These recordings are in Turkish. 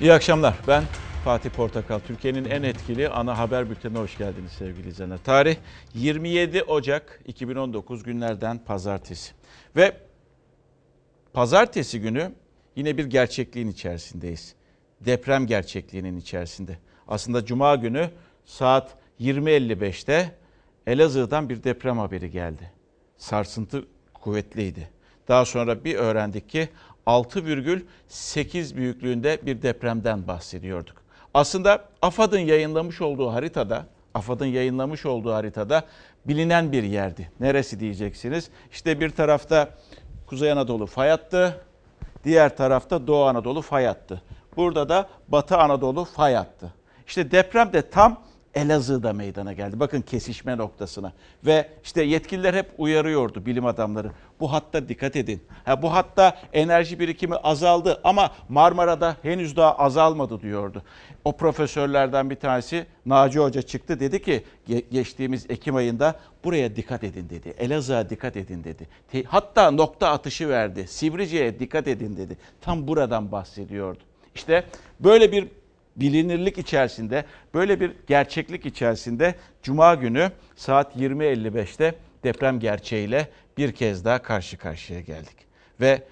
İyi akşamlar. Ben Fatih Portakal. Türkiye'nin en etkili ana haber bültenine hoş geldiniz sevgili izleyenler. Tarih 27 Ocak 2019 günlerden pazartesi. Ve pazartesi günü yine bir gerçekliğin içerisindeyiz. Deprem gerçekliğinin içerisinde. Aslında cuma günü saat 20.55'te Elazığ'dan bir deprem haberi geldi. Sarsıntı kuvvetliydi. Daha sonra bir öğrendik ki 6,8 büyüklüğünde bir depremden bahsediyorduk. Aslında AFAD'ın yayınlamış olduğu haritada, AFAD'ın yayınlamış olduğu haritada bilinen bir yerdi. Neresi diyeceksiniz? İşte bir tarafta Kuzey Anadolu fay hattı, diğer tarafta Doğu Anadolu fay hattı. Burada da Batı Anadolu fay hattı. İşte deprem de tam Elazığ'da meydana geldi. Bakın kesişme noktasına. Ve işte yetkililer hep uyarıyordu bilim adamları. Bu hatta dikkat edin. Ha, bu hatta enerji birikimi azaldı ama Marmara'da henüz daha azalmadı diyordu. O profesörlerden bir tanesi Naci Hoca çıktı dedi ki geçtiğimiz Ekim ayında buraya dikkat edin dedi. Elazığ'a dikkat edin dedi. Hatta nokta atışı verdi. Sivrice'ye dikkat edin dedi. Tam buradan bahsediyordu. İşte böyle bir bilinirlik içerisinde, böyle bir gerçeklik içerisinde Cuma günü saat 20.55'te deprem gerçeğiyle bir kez daha karşı karşıya geldik. Ve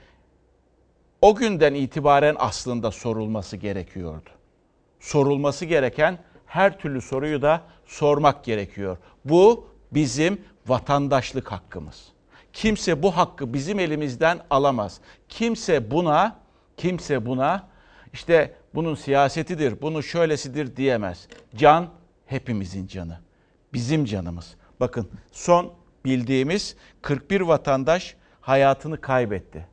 o günden itibaren aslında sorulması gerekiyordu. Sorulması gereken her türlü soruyu da sormak gerekiyor. Bu bizim vatandaşlık hakkımız. Kimse bu hakkı bizim elimizden alamaz. Kimse buna kimse buna işte bunun siyasetidir, bunun şöylesidir diyemez. Can hepimizin canı. Bizim canımız. Bakın son bildiğimiz 41 vatandaş hayatını kaybetti.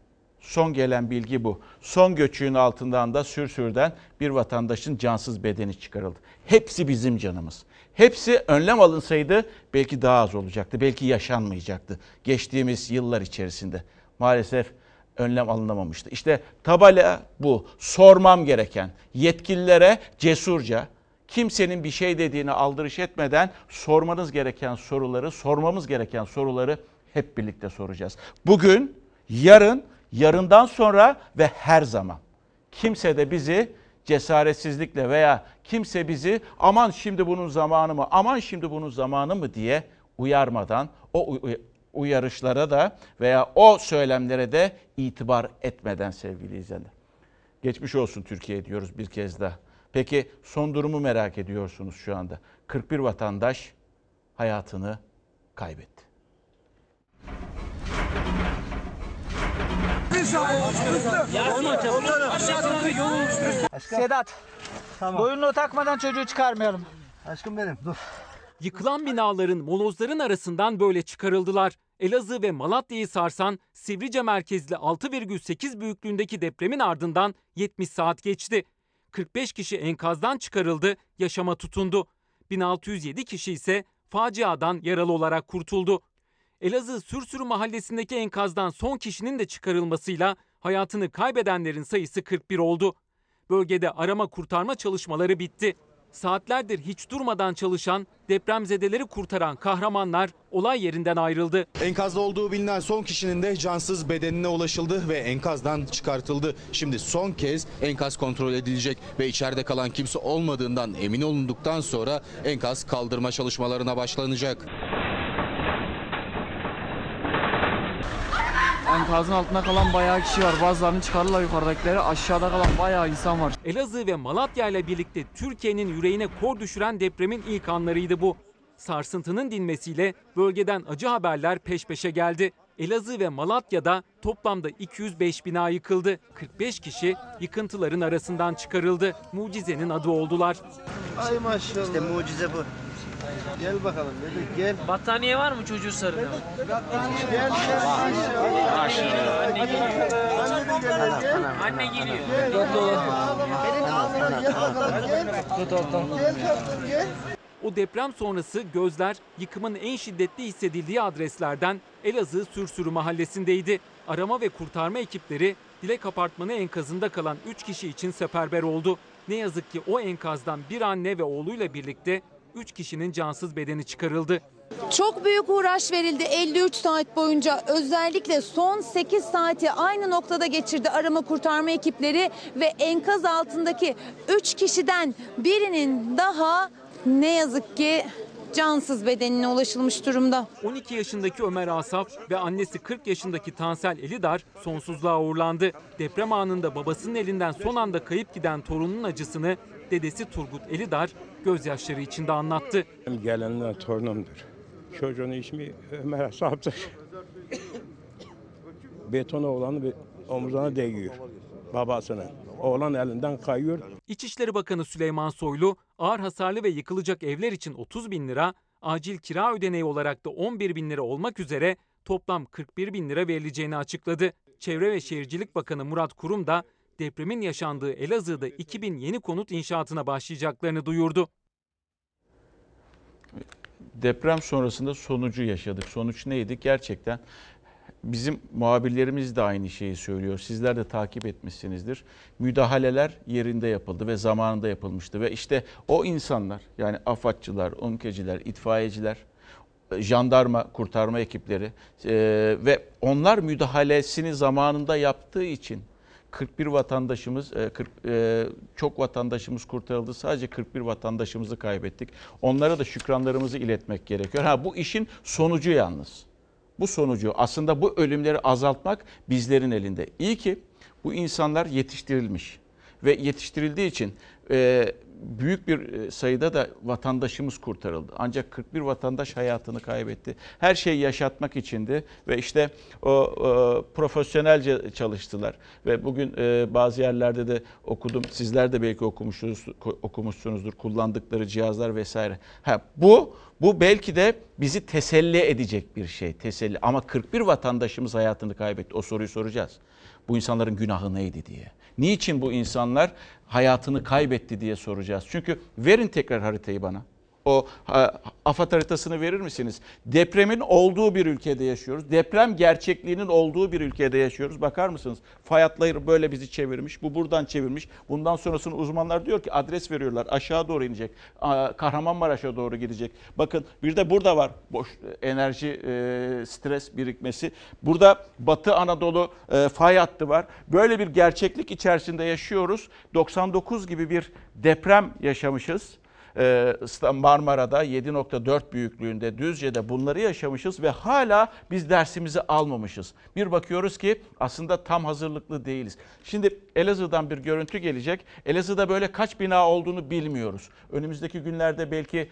Son gelen bilgi bu. Son göçüğün altından da sürsürden bir vatandaşın cansız bedeni çıkarıldı. Hepsi bizim canımız. Hepsi önlem alınsaydı belki daha az olacaktı. Belki yaşanmayacaktı geçtiğimiz yıllar içerisinde. Maalesef önlem alınamamıştı. İşte tabela bu. Sormam gereken yetkililere cesurca kimsenin bir şey dediğini aldırış etmeden sormanız gereken soruları, sormamız gereken soruları hep birlikte soracağız. Bugün, yarın, yarından sonra ve her zaman. Kimse de bizi cesaretsizlikle veya kimse bizi aman şimdi bunun zamanı mı, aman şimdi bunun zamanı mı diye uyarmadan o uyarışlara da veya o söylemlere de itibar etmeden sevgili izleyenler. Geçmiş olsun Türkiye diyoruz bir kez daha. Peki son durumu merak ediyorsunuz şu anda. 41 vatandaş hayatını kaybetti. Sedat. Tamam. Boyunluğu takmadan çocuğu çıkarmayalım. Aşkım benim dur. Yıkılan binaların, molozların arasından böyle çıkarıldılar. Elazığ ve Malatya'yı sarsan Sivrice merkezli 6,8 büyüklüğündeki depremin ardından 70 saat geçti. 45 kişi enkazdan çıkarıldı, yaşama tutundu. 1607 kişi ise faciadan yaralı olarak kurtuldu. Elazığ Sürsürü mahallesindeki enkazdan son kişinin de çıkarılmasıyla hayatını kaybedenlerin sayısı 41 oldu. Bölgede arama kurtarma çalışmaları bitti. Saatlerdir hiç durmadan çalışan, depremzedeleri kurtaran kahramanlar olay yerinden ayrıldı. Enkazda olduğu bilinen son kişinin de cansız bedenine ulaşıldı ve enkazdan çıkartıldı. Şimdi son kez enkaz kontrol edilecek ve içeride kalan kimse olmadığından emin olunduktan sonra enkaz kaldırma çalışmalarına başlanacak. Enkazın altında kalan bayağı kişi var. Bazılarını çıkarırlar yukarıdakileri. Aşağıda kalan bayağı insan var. Elazığ ve Malatya ile birlikte Türkiye'nin yüreğine kor düşüren depremin ilk anlarıydı bu. Sarsıntının dinmesiyle bölgeden acı haberler peş peşe geldi. Elazığ ve Malatya'da toplamda 205 bina yıkıldı. 45 kişi yıkıntıların arasından çıkarıldı. Mucizenin adı oldular. Ay maşallah. İşte mucize bu. Gel bakalım bebek gel. Battaniye var mı çocuğu sarılıyor? Gel gel. Anne geliyor. Anne geliyor. Elini alnına gel bakalım gel. Tut Gel tatlım gel. O deprem sonrası gözler yıkımın en şiddetli hissedildiği adreslerden Elazığ Sürsürü mahallesindeydi. Arama ve kurtarma ekipleri Dilek Apartmanı enkazında kalan 3 kişi için seferber oldu. Ne yazık ki o enkazdan bir anne ve oğluyla birlikte 3 kişinin cansız bedeni çıkarıldı. Çok büyük uğraş verildi 53 saat boyunca. Özellikle son 8 saati aynı noktada geçirdi arama kurtarma ekipleri ve enkaz altındaki 3 kişiden birinin daha ne yazık ki cansız bedenine ulaşılmış durumda. 12 yaşındaki Ömer Asaf ve annesi 40 yaşındaki Tansel Elidar sonsuzluğa uğurlandı. Deprem anında babasının elinden son anda kayıp giden torununun acısını dedesi Turgut Elidar gözyaşları içinde anlattı. Gelenler torunumdur. Çocuğun ismi Ömer Asap'tır. Beton oğlanı bir omuzuna değiyor babasının. Oğlan elinden kayıyor. İçişleri Bakanı Süleyman Soylu ağır hasarlı ve yıkılacak evler için 30 bin lira, acil kira ödeneği olarak da 11 bin lira olmak üzere toplam 41 bin lira verileceğini açıkladı. Çevre ve Şehircilik Bakanı Murat Kurum da depremin yaşandığı Elazığ'da 2000 yeni konut inşaatına başlayacaklarını duyurdu. deprem sonrasında sonucu yaşadık. Sonuç neydi? Gerçekten bizim muhabirlerimiz de aynı şeyi söylüyor. Sizler de takip etmişsinizdir. Müdahaleler yerinde yapıldı ve zamanında yapılmıştı. Ve işte o insanlar yani afatçılar, omkeciler, itfaiyeciler, jandarma kurtarma ekipleri e, ve onlar müdahalesini zamanında yaptığı için 41 vatandaşımız, e, 40, e, çok vatandaşımız kurtarıldı. Sadece 41 vatandaşımızı kaybettik. Onlara da şükranlarımızı iletmek gerekiyor. Ha bu işin sonucu yalnız. Bu sonucu aslında bu ölümleri azaltmak bizlerin elinde. İyi ki bu insanlar yetiştirilmiş ve yetiştirildiği için e, büyük bir sayıda da vatandaşımız kurtarıldı. Ancak 41 vatandaş hayatını kaybetti. Her şeyi yaşatmak içindi ve işte o, o profesyonelce çalıştılar. Ve bugün e, bazı yerlerde de okudum. Sizler de belki okumuşsunuz, okumuşsunuzdur. Kullandıkları cihazlar vesaire. Ha, bu bu belki de bizi teselli edecek bir şey. Teselli. Ama 41 vatandaşımız hayatını kaybetti. O soruyu soracağız. Bu insanların günahı neydi diye. Niçin bu insanlar hayatını kaybetti diye soracağız. Çünkü verin tekrar haritayı bana. O AFAD haritasını verir misiniz? Depremin olduğu bir ülkede yaşıyoruz. Deprem gerçekliğinin olduğu bir ülkede yaşıyoruz. Bakar mısınız? Fay hatları böyle bizi çevirmiş. Bu buradan çevirmiş. Bundan sonrasını uzmanlar diyor ki adres veriyorlar. Aşağı doğru inecek. Kahramanmaraş'a doğru gidecek. Bakın bir de burada var boş enerji stres birikmesi. Burada Batı Anadolu fay hattı var. Böyle bir gerçeklik içerisinde yaşıyoruz. 99 gibi bir deprem yaşamışız. Marmara'da 7.4 büyüklüğünde Düzce'de bunları yaşamışız ve hala biz dersimizi almamışız. Bir bakıyoruz ki aslında tam hazırlıklı değiliz. Şimdi Elazığ'dan bir görüntü gelecek. Elazığ'da böyle kaç bina olduğunu bilmiyoruz. Önümüzdeki günlerde belki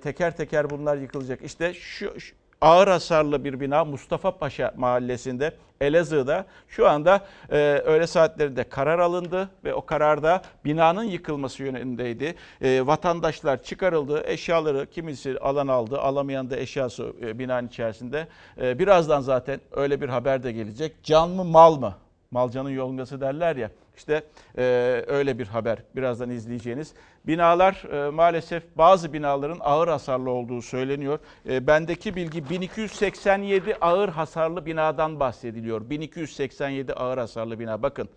teker teker bunlar yıkılacak. İşte şu, şu ağır hasarlı bir bina Mustafa Paşa mahallesinde Elazığ'da şu anda e, öğle saatlerinde karar alındı ve o kararda binanın yıkılması yönündeydi. E, vatandaşlar çıkarıldı, eşyaları kimisi alan aldı, alamayan da eşyası e, binanın içerisinde. E, birazdan zaten öyle bir haber de gelecek. Can mı mal mı? Malcanın yongası derler ya. İşte e, öyle bir haber birazdan izleyeceğiniz. Binalar e, maalesef bazı binaların ağır hasarlı olduğu söyleniyor. E, bendeki bilgi 1287 ağır hasarlı binadan bahsediliyor. 1287 ağır hasarlı bina bakın.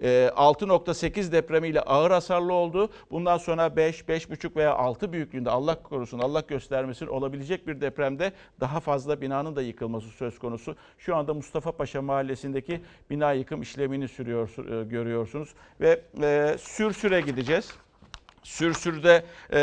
6.8 depremiyle ağır hasarlı oldu. Bundan sonra 5, 5.5 veya 6 büyüklüğünde Allah korusun, Allah göstermesin olabilecek bir depremde daha fazla binanın da yıkılması söz konusu. Şu anda Mustafa Paşa mahallesindeki bina yıkım işlemini sürüyor, görüyorsunuz. Ve e, Sürsür'e gideceğiz. Sürsür'de e,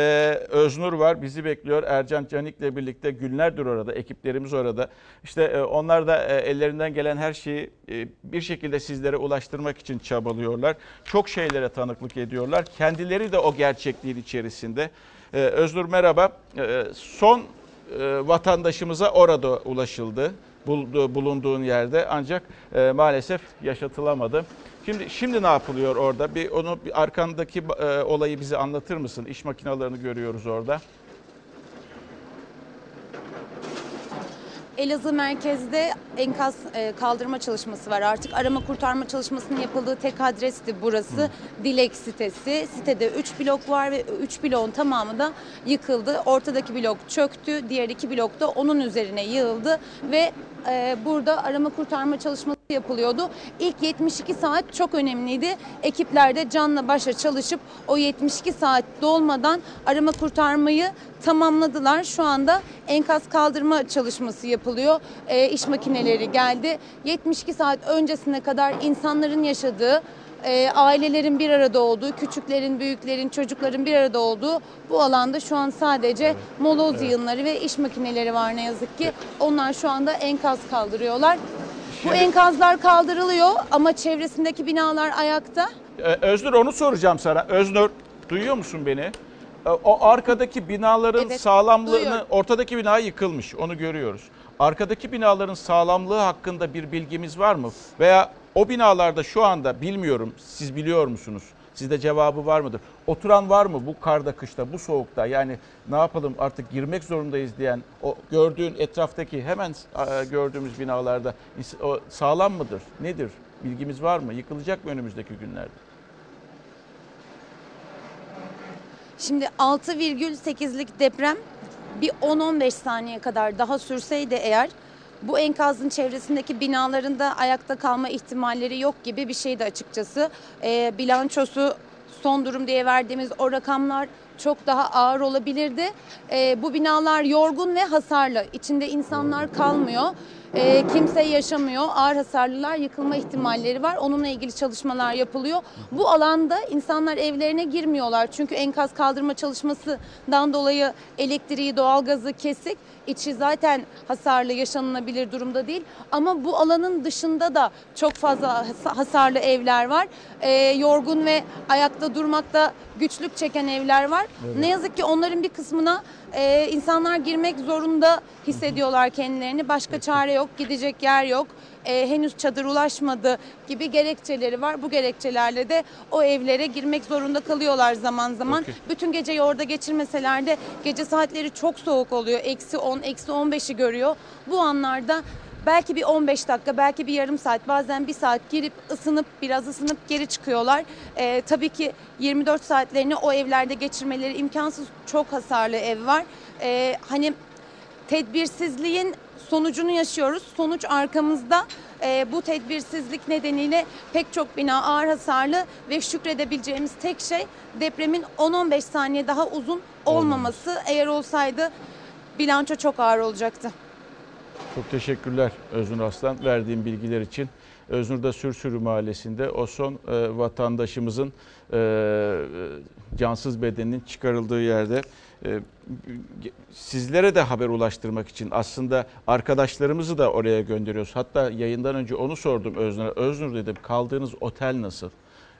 Öznur var bizi bekliyor. Ercan Canik'le birlikte günlerdir orada. Ekiplerimiz orada. İşte e, onlar da e, ellerinden gelen her şeyi e, bir şekilde sizlere ulaştırmak için çabalıyorlar. Çok şeylere tanıklık ediyorlar. Kendileri de o gerçekliğin içerisinde. E, Öznur merhaba. E, son e, vatandaşımıza orada ulaşıldı. Bulunduğun yerde ancak e, maalesef yaşatılamadı. Şimdi şimdi ne yapılıyor orada? Bir onu bir arkandaki e, olayı bize anlatır mısın? İş makinalarını görüyoruz orada. Elazığ merkezde enkaz e, kaldırma çalışması var. Artık arama kurtarma çalışmasının yapıldığı tek adresti burası. Hı. Dilek sitesi. Sitede 3 blok var ve 3 bloğun tamamı da yıkıldı. Ortadaki blok çöktü. Diğer iki blok da onun üzerine yığıldı ve e, burada arama kurtarma çalışması yapılıyordu. İlk 72 saat çok önemliydi. Ekipler de canla başla çalışıp o 72 saat dolmadan arama kurtarmayı tamamladılar. Şu anda enkaz kaldırma çalışması yapılıyor. E, iş makineleri geldi. 72 saat öncesine kadar insanların yaşadığı e, ailelerin bir arada olduğu, küçüklerin, büyüklerin, çocukların bir arada olduğu bu alanda şu an sadece moloz yığınları ve iş makineleri var ne yazık ki. Onlar şu anda enkaz kaldırıyorlar. Bu enkazlar kaldırılıyor ama çevresindeki binalar ayakta. Ee, Öznur onu soracağım sana. Öznur duyuyor musun beni? Ee, O arkadaki binaların Evet, sağlamlığını, duyuyorum. ortadaki bina yıkılmış onu görüyoruz. Arkadaki binaların sağlamlığı hakkında bir bilgimiz var mı? Veya o binalarda şu anda bilmiyorum siz biliyor musunuz? Sizde cevabı var mıdır? Oturan var mı bu karda kışta bu soğukta yani ne yapalım artık girmek zorundayız diyen o gördüğün etraftaki hemen gördüğümüz binalarda o sağlam mıdır? Nedir? Bilgimiz var mı? Yıkılacak mı önümüzdeki günlerde? Şimdi 6,8'lik deprem bir 10-15 saniye kadar daha sürseydi eğer bu enkazın çevresindeki binaların da ayakta kalma ihtimalleri yok gibi bir şeydi açıkçası. Ee, bilançosu son durum diye verdiğimiz o rakamlar çok daha ağır olabilirdi. Ee, bu binalar yorgun ve hasarlı. İçinde insanlar kalmıyor. Ee, kimse yaşamıyor. Ağır hasarlılar yıkılma ihtimalleri var. Onunla ilgili çalışmalar yapılıyor. Bu alanda insanlar evlerine girmiyorlar. Çünkü enkaz kaldırma çalışmasından dolayı elektriği, doğalgazı kesik. İçi zaten hasarlı, yaşanılabilir durumda değil. Ama bu alanın dışında da çok fazla has- hasarlı evler var. Ee, yorgun ve ayakta durmakta güçlük çeken evler var. Ne yazık ki onların bir kısmına e, insanlar girmek zorunda hissediyorlar kendilerini. Başka çare yok, gidecek yer yok. E, henüz çadır ulaşmadı gibi gerekçeleri var. Bu gerekçelerle de o evlere girmek zorunda kalıyorlar zaman zaman. Peki. Bütün geceyi orada geçirmeseler de gece saatleri çok soğuk oluyor. Eksi 10, eksi 15'i görüyor. Bu anlarda belki bir 15 dakika, belki bir yarım saat, bazen bir saat girip ısınıp biraz ısınıp geri çıkıyorlar. Ee, tabii ki 24 saatlerini o evlerde geçirmeleri imkansız. Çok hasarlı ev var. Ee, hani tedbirsizliğin sonucunu yaşıyoruz. Sonuç arkamızda. Ee, bu tedbirsizlik nedeniyle pek çok bina ağır hasarlı ve şükredebileceğimiz tek şey depremin 10-15 saniye daha uzun olmaması. Eğer olsaydı bilanço çok ağır olacaktı. Çok teşekkürler Öznur Aslan verdiğim bilgiler için. Öznur'da Sürsürü Mahallesi'nde o son e, vatandaşımızın e, e, cansız bedeninin çıkarıldığı yerde e, sizlere de haber ulaştırmak için aslında arkadaşlarımızı da oraya gönderiyoruz. Hatta yayından önce onu sordum Öznur'a. Öznur dedim kaldığınız otel nasıl?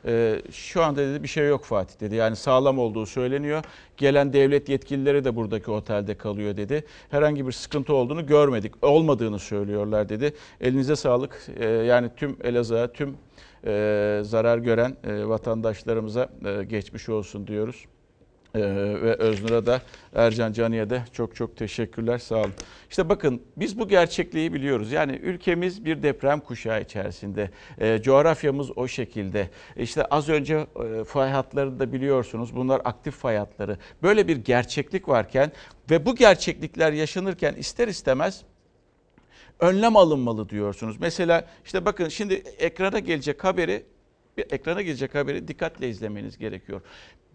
Ee, şu anda dedi bir şey yok Fatih dedi. Yani sağlam olduğu söyleniyor. Gelen devlet yetkilileri de buradaki otelde kalıyor dedi. Herhangi bir sıkıntı olduğunu görmedik. Olmadığını söylüyorlar dedi. Elinize sağlık. Ee, yani tüm Elazığ'a, tüm e, zarar gören e, vatandaşlarımıza e, geçmiş olsun diyoruz. Ee, ve Öznur'a da Ercan Cani'ye de çok çok teşekkürler sağ olun. İşte bakın biz bu gerçekliği biliyoruz. Yani ülkemiz bir deprem kuşağı içerisinde. Ee, coğrafyamız o şekilde. İşte az önce e, fay hatlarını da biliyorsunuz. Bunlar aktif fay hatları. Böyle bir gerçeklik varken ve bu gerçeklikler yaşanırken ister istemez önlem alınmalı diyorsunuz. Mesela işte bakın şimdi ekrana gelecek haberi bir ekrana gelecek haberi dikkatle izlemeniz gerekiyor.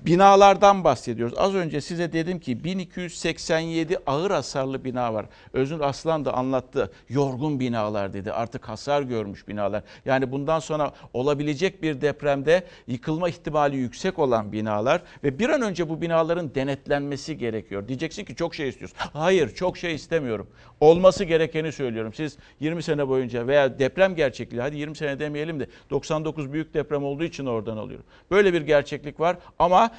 Binalardan bahsediyoruz. Az önce size dedim ki 1287 ağır hasarlı bina var. Özgür Aslan da anlattı. Yorgun binalar dedi. Artık hasar görmüş binalar. Yani bundan sonra olabilecek bir depremde yıkılma ihtimali yüksek olan binalar ve bir an önce bu binaların denetlenmesi gerekiyor. Diyeceksin ki çok şey istiyorsun. Hayır, çok şey istemiyorum. Olması gerekeni söylüyorum. Siz 20 sene boyunca veya deprem gerçekliği hadi 20 sene demeyelim de 99 büyük deprem olduğu için oradan alıyorum. Böyle bir gerçeklik var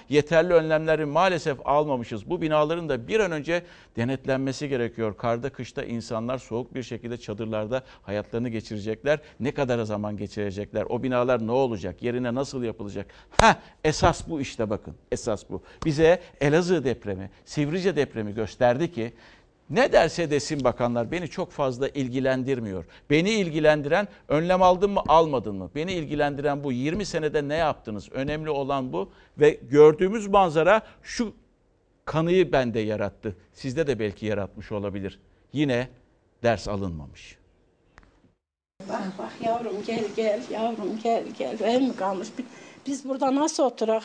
yeterli önlemleri maalesef almamışız. Bu binaların da bir an önce denetlenmesi gerekiyor. Karda kışta insanlar soğuk bir şekilde çadırlarda hayatlarını geçirecekler. Ne kadar zaman geçirecekler? O binalar ne olacak? Yerine nasıl yapılacak? Ha esas bu işte bakın. Esas bu. Bize Elazığ depremi, Sivrice depremi gösterdi ki ne derse desin bakanlar beni çok fazla ilgilendirmiyor. Beni ilgilendiren önlem aldın mı almadın mı? Beni ilgilendiren bu 20 senede ne yaptınız? Önemli olan bu ve gördüğümüz manzara şu kanıyı bende yarattı. Sizde de belki yaratmış olabilir. Yine ders alınmamış. Bak bak yavrum gel gel yavrum gel gel. Ev mi kalmış? Bi- Biz burada nasıl oturak?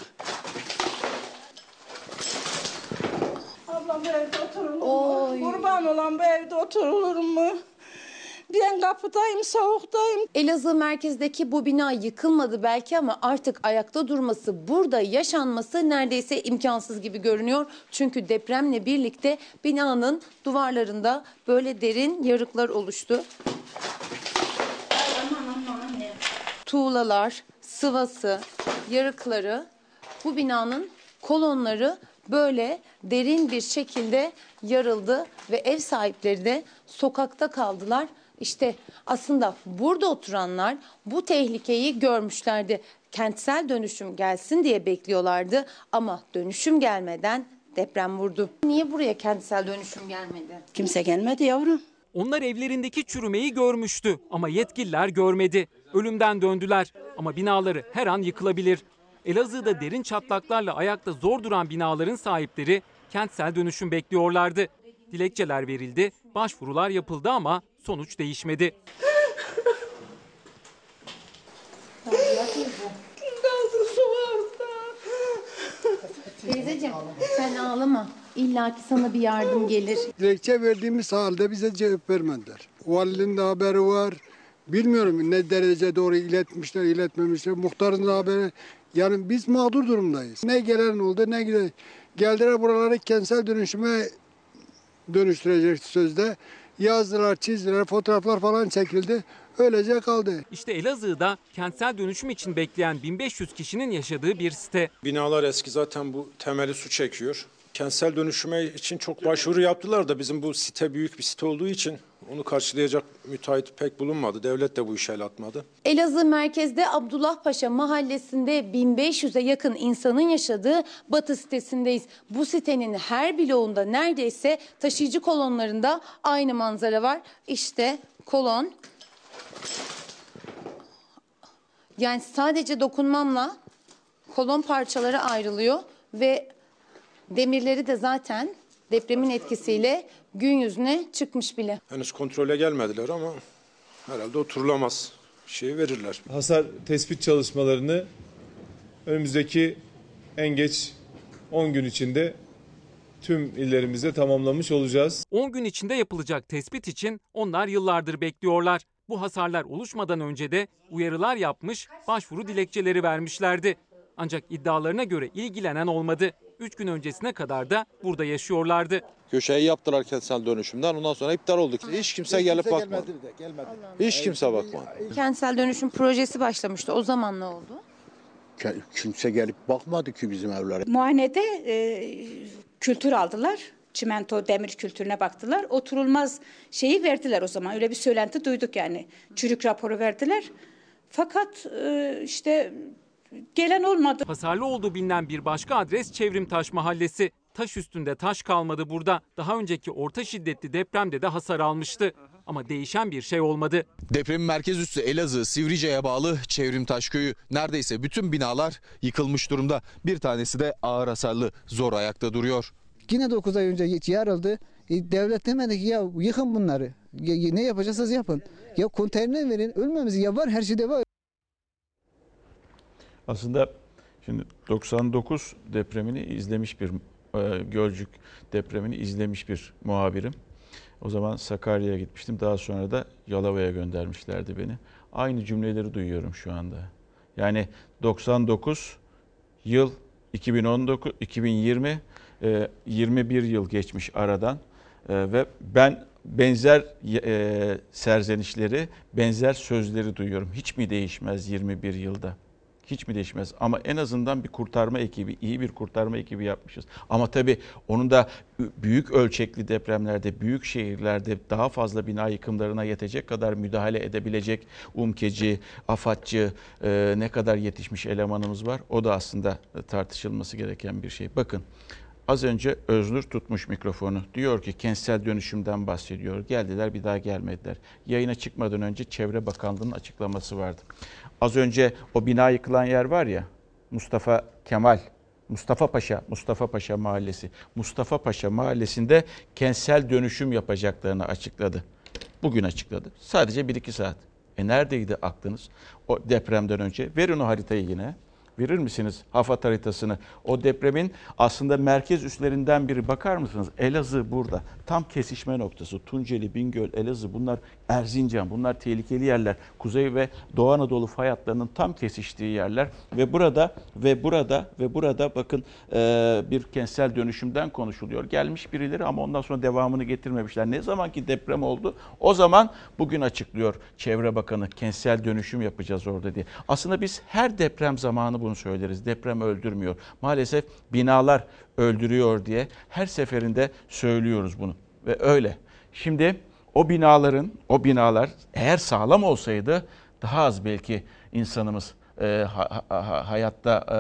Ablam bu evde oturulur mu? Kurban olan bu evde oturulur mu? Ben kapıdayım, soğuktayım. Elazığ merkezdeki bu bina yıkılmadı belki ama artık ayakta durması, burada yaşanması neredeyse imkansız gibi görünüyor. Çünkü depremle birlikte binanın duvarlarında böyle derin yarıklar oluştu. Tuğlalar, sıvası, yarıkları, bu binanın kolonları böyle derin bir şekilde yarıldı ve ev sahipleri de sokakta kaldılar. İşte aslında burada oturanlar bu tehlikeyi görmüşlerdi. Kentsel dönüşüm gelsin diye bekliyorlardı ama dönüşüm gelmeden deprem vurdu. Niye buraya kentsel dönüşüm gelmedi? Kimse gelmedi yavrum. Onlar evlerindeki çürümeyi görmüştü ama yetkililer görmedi. Ölümden döndüler ama binaları her an yıkılabilir. Elazığ'da derin çatlaklarla ayakta zor duran binaların sahipleri kentsel dönüşüm bekliyorlardı. Dilekçeler verildi, başvurular yapıldı ama sonuç değişmedi. Teyzeciğim sen ağlama. İlla ki sana bir yardım gelir. Dilekçe verdiğimiz halde bize cevap vermediler. Valinin de haberi var. Bilmiyorum ne derece doğru iletmişler, iletmemişler. Muhtarın da haberi. Yani biz mağdur durumdayız. Ne gelen oldu ne giden. Geldiler buraları kentsel dönüşüme dönüştürecek sözde. Yazdılar, çizdiler, fotoğraflar falan çekildi. Öylece kaldı. İşte Elazığ'da kentsel dönüşüm için bekleyen 1500 kişinin yaşadığı bir site. Binalar eski zaten bu temeli su çekiyor. Kentsel dönüşüme için çok başvuru yaptılar da bizim bu site büyük bir site olduğu için onu karşılayacak müteahhit pek bulunmadı. Devlet de bu işe el atmadı. Elazığ merkezde Abdullah Paşa mahallesinde 1500'e yakın insanın yaşadığı Batı sitesindeyiz. Bu sitenin her bloğunda neredeyse taşıyıcı kolonlarında aynı manzara var. İşte kolon. Yani sadece dokunmamla kolon parçaları ayrılıyor ve demirleri de zaten depremin etkisiyle gün yüzüne çıkmış bile. Henüz kontrole gelmediler ama herhalde oturulamaz şeyi verirler. Hasar tespit çalışmalarını önümüzdeki en geç 10 gün içinde tüm illerimizde tamamlamış olacağız. 10 gün içinde yapılacak tespit için onlar yıllardır bekliyorlar. Bu hasarlar oluşmadan önce de uyarılar yapmış, başvuru dilekçeleri vermişlerdi. Ancak iddialarına göre ilgilenen olmadı. 3 gün öncesine kadar da burada yaşıyorlardı. Köşeyi yaptılar kentsel dönüşümden ondan sonra iptal olduk. Hiç kimse gelip bakmadı. Hiç kimse bakmadı. Kentsel dönüşüm projesi başlamıştı. O zaman ne oldu? Kimse gelip bakmadı ki bizim evlere. Muayenede e, kültür aldılar. Çimento, demir kültürüne baktılar. Oturulmaz şeyi verdiler o zaman. Öyle bir söylenti duyduk yani. Çürük raporu verdiler. Fakat e, işte gelen olmadı. Hasarlı olduğu bilinen bir başka adres Çevrimtaş Mahallesi. Taş üstünde taş kalmadı burada. Daha önceki orta şiddetli depremde de hasar almıştı. Ama değişen bir şey olmadı. Depremin merkez üssü Elazığ, Sivrice'ye bağlı Çevrimtaş köyü. Neredeyse bütün binalar yıkılmış durumda. Bir tanesi de ağır hasarlı, zor ayakta duruyor. Yine 9 ay önce yarıldı. E, devlet demedi ki ya yıkın bunları. Ya, ne yapacaksanız yapın. Ya konteyner verin ölmemiz ya var her şeyde var. Aslında şimdi 99 depremini izlemiş bir Gölcük depremini izlemiş bir muhabirim. O zaman Sakarya'ya gitmiştim. Daha sonra da Yalova'ya göndermişlerdi beni. Aynı cümleleri duyuyorum şu anda. Yani 99 yıl 2019 2020 e, 21 yıl geçmiş aradan e, ve ben benzer e, serzenişleri, benzer sözleri duyuyorum. Hiç mi değişmez 21 yılda? Hiç mi değişmez? Ama en azından bir kurtarma ekibi, iyi bir kurtarma ekibi yapmışız. Ama tabii onun da büyük ölçekli depremlerde, büyük şehirlerde daha fazla bina yıkımlarına yetecek kadar müdahale edebilecek umkeci, afatçı e, ne kadar yetişmiş elemanımız var. O da aslında tartışılması gereken bir şey. Bakın Az önce Öznur tutmuş mikrofonu. Diyor ki kentsel dönüşümden bahsediyor. Geldiler bir daha gelmediler. Yayına çıkmadan önce Çevre Bakanlığı'nın açıklaması vardı. Az önce o bina yıkılan yer var ya Mustafa Kemal, Mustafa Paşa, Mustafa Paşa Mahallesi. Mustafa Paşa Mahallesi'nde kentsel dönüşüm yapacaklarını açıkladı. Bugün açıkladı. Sadece 1-2 saat. E neredeydi aklınız o depremden önce? Verin o haritayı yine. Verir misiniz Hafat haritasını? O depremin aslında merkez üslerinden biri. Bakar mısınız? Elazığ burada. Tam kesişme noktası. Tunceli, Bingöl, Elazığ bunlar Erzincan. Bunlar tehlikeli yerler. Kuzey ve Doğu Anadolu fay tam kesiştiği yerler. Ve burada ve burada ve burada bakın e, bir kentsel dönüşümden konuşuluyor. Gelmiş birileri ama ondan sonra devamını getirmemişler. Ne zamanki deprem oldu o zaman bugün açıklıyor Çevre Bakanı kentsel dönüşüm yapacağız orada diye. Aslında biz her deprem zamanı bunu söyleriz. Deprem öldürmüyor. Maalesef binalar öldürüyor diye her seferinde söylüyoruz bunu. Ve öyle. Şimdi o binaların, o binalar eğer sağlam olsaydı daha az belki insanımız e, ha, ha, hayatta e,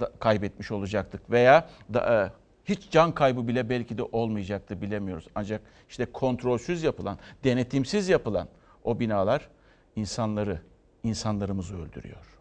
da, kaybetmiş olacaktık veya da, e, hiç can kaybı bile belki de olmayacaktı bilemiyoruz. Ancak işte kontrolsüz yapılan, denetimsiz yapılan o binalar insanları, insanlarımızı öldürüyor.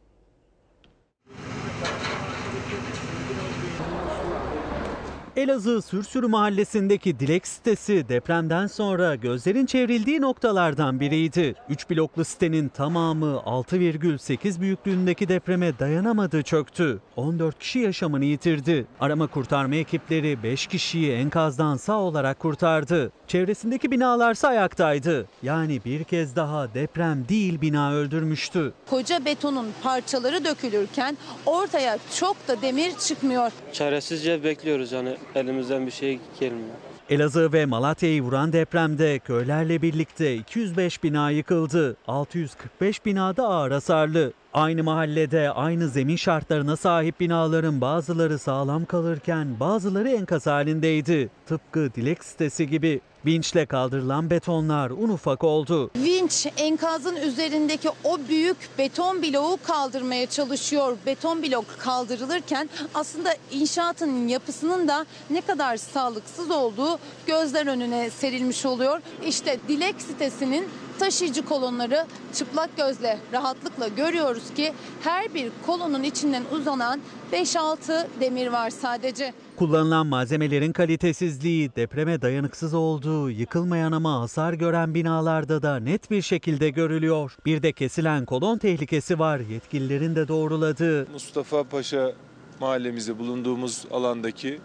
Elazığ Sürsürü mahallesindeki Dilek sitesi depremden sonra gözlerin çevrildiği noktalardan biriydi. 3 bloklu sitenin tamamı 6,8 büyüklüğündeki depreme dayanamadı çöktü. 14 kişi yaşamını yitirdi. Arama kurtarma ekipleri 5 kişiyi enkazdan sağ olarak kurtardı. Çevresindeki binalarsa ayaktaydı. Yani bir kez daha deprem değil bina öldürmüştü. Koca betonun parçaları dökülürken ortaya çok da demir çıkmıyor. Çaresizce bekliyoruz yani elimizden bir şey gelmiyor. Elazığ ve Malatya'yı vuran depremde köylerle birlikte 205 bina yıkıldı. 645 binada ağır hasarlı. Aynı mahallede aynı zemin şartlarına sahip binaların bazıları sağlam kalırken bazıları enkaz halindeydi. Tıpkı Dilek sitesi gibi. Vinçle kaldırılan betonlar un ufak oldu. Vinç enkazın üzerindeki o büyük beton bloğu kaldırmaya çalışıyor. Beton blok kaldırılırken aslında inşaatın yapısının da ne kadar sağlıksız olduğu gözler önüne serilmiş oluyor. İşte Dilek sitesinin taşıyıcı kolonları çıplak gözle rahatlıkla görüyoruz ki her bir kolonun içinden uzanan 5-6 demir var sadece. Kullanılan malzemelerin kalitesizliği, depreme dayanıksız olduğu, yıkılmayan ama hasar gören binalarda da net bir şekilde görülüyor. Bir de kesilen kolon tehlikesi var yetkililerin de doğruladığı. Mustafa Paşa mahallemizde bulunduğumuz alandaki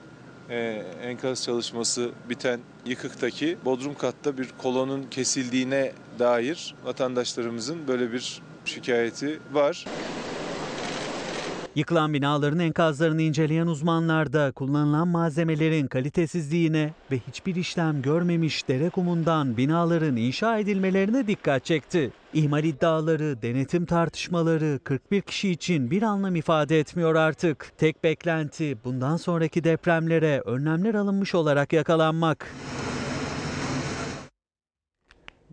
e, enkaz çalışması biten yıkıktaki bodrum katta bir kolonun kesildiğine dair vatandaşlarımızın böyle bir şikayeti var. Yıkılan binaların enkazlarını inceleyen uzmanlar da kullanılan malzemelerin kalitesizliğine ve hiçbir işlem görmemiş dere kumundan binaların inşa edilmelerine dikkat çekti. İhmal iddiaları, denetim tartışmaları 41 kişi için bir anlam ifade etmiyor artık. Tek beklenti bundan sonraki depremlere önlemler alınmış olarak yakalanmak.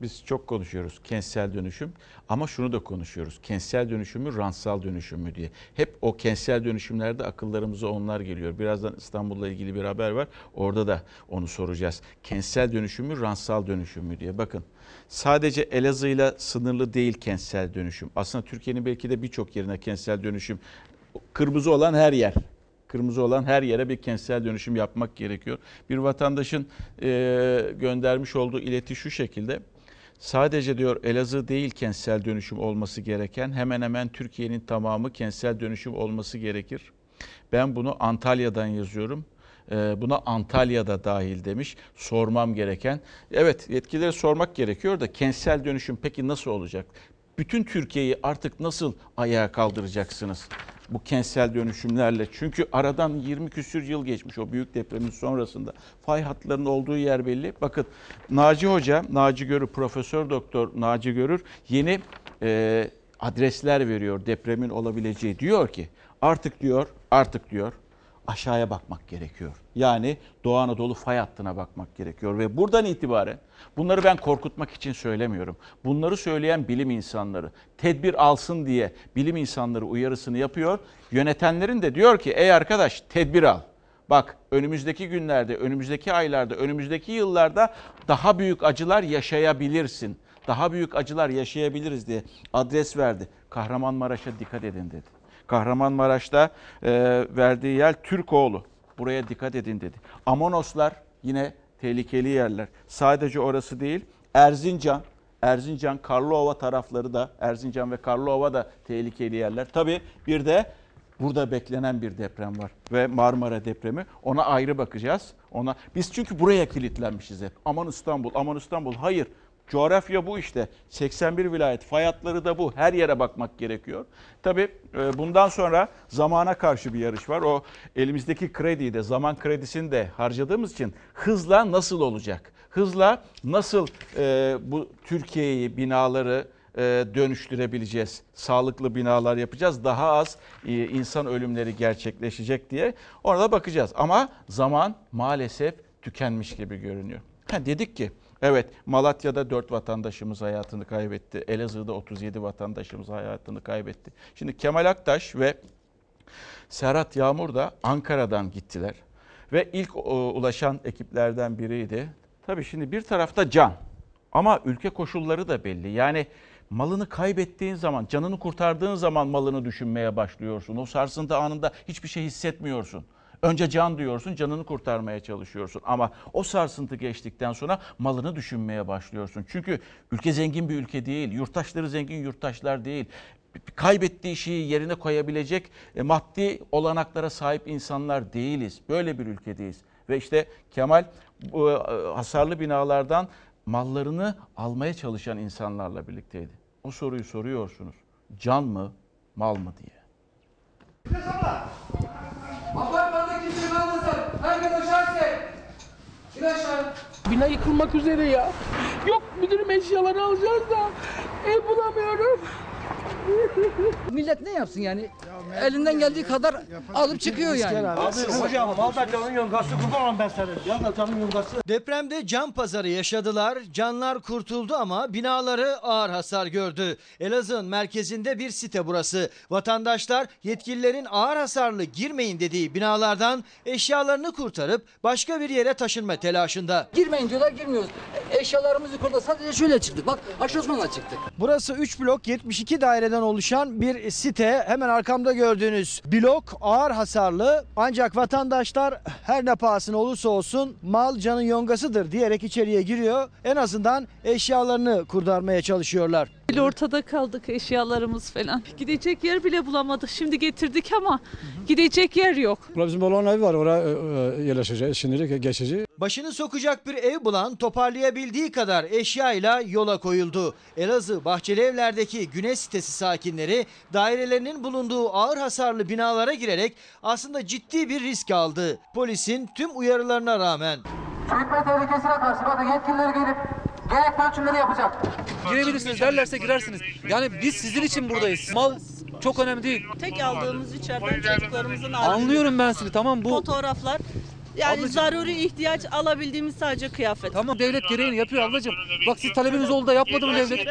Biz çok konuşuyoruz kentsel dönüşüm ama şunu da konuşuyoruz. Kentsel dönüşümü rantsal dönüşümü diye. Hep o kentsel dönüşümlerde akıllarımıza onlar geliyor. Birazdan İstanbul'la ilgili bir haber var. Orada da onu soracağız. Kentsel dönüşümü rantsal dönüşümü diye. Bakın sadece Elazığ'la sınırlı değil kentsel dönüşüm. Aslında Türkiye'nin belki de birçok yerine kentsel dönüşüm kırmızı olan her yer kırmızı olan her yere bir kentsel dönüşüm yapmak gerekiyor. Bir vatandaşın e, göndermiş olduğu ileti şu şekilde. Sadece diyor Elazığ değil kentsel dönüşüm olması gereken hemen hemen Türkiye'nin tamamı kentsel dönüşüm olması gerekir. Ben bunu Antalya'dan yazıyorum. Buna Antalya'da dahil demiş. Sormam gereken. Evet yetkililere sormak gerekiyor da kentsel dönüşüm peki nasıl olacak? Bütün Türkiye'yi artık nasıl ayağa kaldıracaksınız? Bu kentsel dönüşümlerle. Çünkü aradan 20 küsür yıl geçmiş o büyük depremin sonrasında. Fay hatlarının olduğu yer belli. Bakın Naci Hoca, Naci Görür, Profesör Doktor Naci Görür yeni e, adresler veriyor depremin olabileceği. Diyor ki artık diyor, artık diyor aşağıya bakmak gerekiyor. Yani Doğu Anadolu fay hattına bakmak gerekiyor ve buradan itibaren bunları ben korkutmak için söylemiyorum. Bunları söyleyen bilim insanları tedbir alsın diye bilim insanları uyarısını yapıyor. Yönetenlerin de diyor ki ey arkadaş tedbir al. Bak önümüzdeki günlerde, önümüzdeki aylarda, önümüzdeki yıllarda daha büyük acılar yaşayabilirsin. Daha büyük acılar yaşayabiliriz diye adres verdi. Kahramanmaraş'a dikkat edin dedi. Kahramanmaraş'ta e, verdiği yer Türkoğlu. Buraya dikkat edin dedi. Amonoslar yine tehlikeli yerler. Sadece orası değil Erzincan, Erzincan, Karlova tarafları da Erzincan ve Karlova da tehlikeli yerler. Tabii bir de burada beklenen bir deprem var ve Marmara depremi. Ona ayrı bakacağız. Ona biz çünkü buraya kilitlenmişiz hep. Aman İstanbul, aman İstanbul. Hayır. Coğrafya bu işte. 81 vilayet, fay hatları da bu. Her yere bakmak gerekiyor. Tabii e, bundan sonra zamana karşı bir yarış var. O elimizdeki krediyi de, zaman kredisini de harcadığımız için hızla nasıl olacak? Hızla nasıl e, bu Türkiye'yi, binaları e, dönüştürebileceğiz? Sağlıklı binalar yapacağız. Daha az e, insan ölümleri gerçekleşecek diye orada bakacağız. Ama zaman maalesef tükenmiş gibi görünüyor. Ha, dedik ki Evet Malatya'da 4 vatandaşımız hayatını kaybetti. Elazığ'da 37 vatandaşımız hayatını kaybetti. Şimdi Kemal Aktaş ve Serhat Yağmur da Ankara'dan gittiler. Ve ilk ulaşan ekiplerden biriydi. Tabii şimdi bir tarafta can ama ülke koşulları da belli. Yani malını kaybettiğin zaman, canını kurtardığın zaman malını düşünmeye başlıyorsun. O sarsıntı anında hiçbir şey hissetmiyorsun. Önce can diyorsun, canını kurtarmaya çalışıyorsun. Ama o sarsıntı geçtikten sonra malını düşünmeye başlıyorsun. Çünkü ülke zengin bir ülke değil, yurttaşları zengin yurttaşlar değil. Kaybettiği şeyi yerine koyabilecek e, maddi olanaklara sahip insanlar değiliz. Böyle bir ülkedeyiz. Ve işte Kemal bu e, hasarlı binalardan mallarını almaya çalışan insanlarla birlikteydi. O soruyu soruyorsunuz. Can mı, mal mı diye. İn aşağı. Bina yıkılmak üzere ya. Yok müdürüm eşyaları alacağız da ev bulamıyorum. Millet ne yapsın yani? Elinden geldiği kadar alıp çıkıyor yani. hocam al da canın yongası kurban ben sana. Ya da canın yongası. Depremde can pazarı yaşadılar. Canlar kurtuldu ama binaları ağır hasar gördü. Elazığ'ın merkezinde bir site burası. Vatandaşlar yetkililerin ağır hasarlı girmeyin dediği binalardan eşyalarını kurtarıp başka bir yere taşınma telaşında. Girmeyin diyorlar girmiyoruz. Eşyalarımız yukarıda sadece şöyle çıktık. Bak aşağısına çıktık. Burası 3 blok 72 daireden oluşan bir site. Hemen arkamda gördüğünüz blok ağır hasarlı. Ancak vatandaşlar her ne pahasına olursa olsun mal canın yongasıdır diyerek içeriye giriyor. En azından eşyalarını kurtarmaya çalışıyorlar. Bile ortada kaldık eşyalarımız falan. Gidecek yer bile bulamadık. Şimdi getirdik ama gidecek yer yok. Bizim olan evi var oraya e, e, yerleşeceğiz. Şimdilik geçici. Başını sokacak bir ev bulan toparlayabildiği kadar eşyayla yola koyuldu. Elazığ Bahçeli Evler'deki Güneş sitesi sakinleri dairelerinin bulunduğu ağır hasarlı binalara girerek aslında ciddi bir risk aldı. Polisin tüm uyarılarına rağmen. Çökme tehlikesine karşı bakın yetkililer gelip gerekli ölçümleri yapacak. Girebilirsiniz derlerse girersiniz. Yani biz sizin için buradayız. Mal çok önemli değil. Tek aldığımız içeriden çocuklarımızın Anlıyorum ben sizi tamam bu. fotoğraflar. Yani Ablacığım. zaruri ihtiyaç alabildiğimiz sadece kıyafet. Tamam devlet gereğini yapıyor ablacığım. Bak siz talebiniz oldu da yapmadı mı devlet?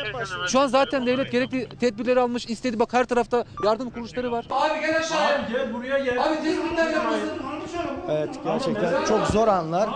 Şu an zaten devlet gerekli tedbirleri almış istedi. Bak her tarafta yardım kuruluşları var. Abi gel aşağıya. Gel buraya gel. Abi tespitler yapılsın. Evet gerçekten çok zor anlar.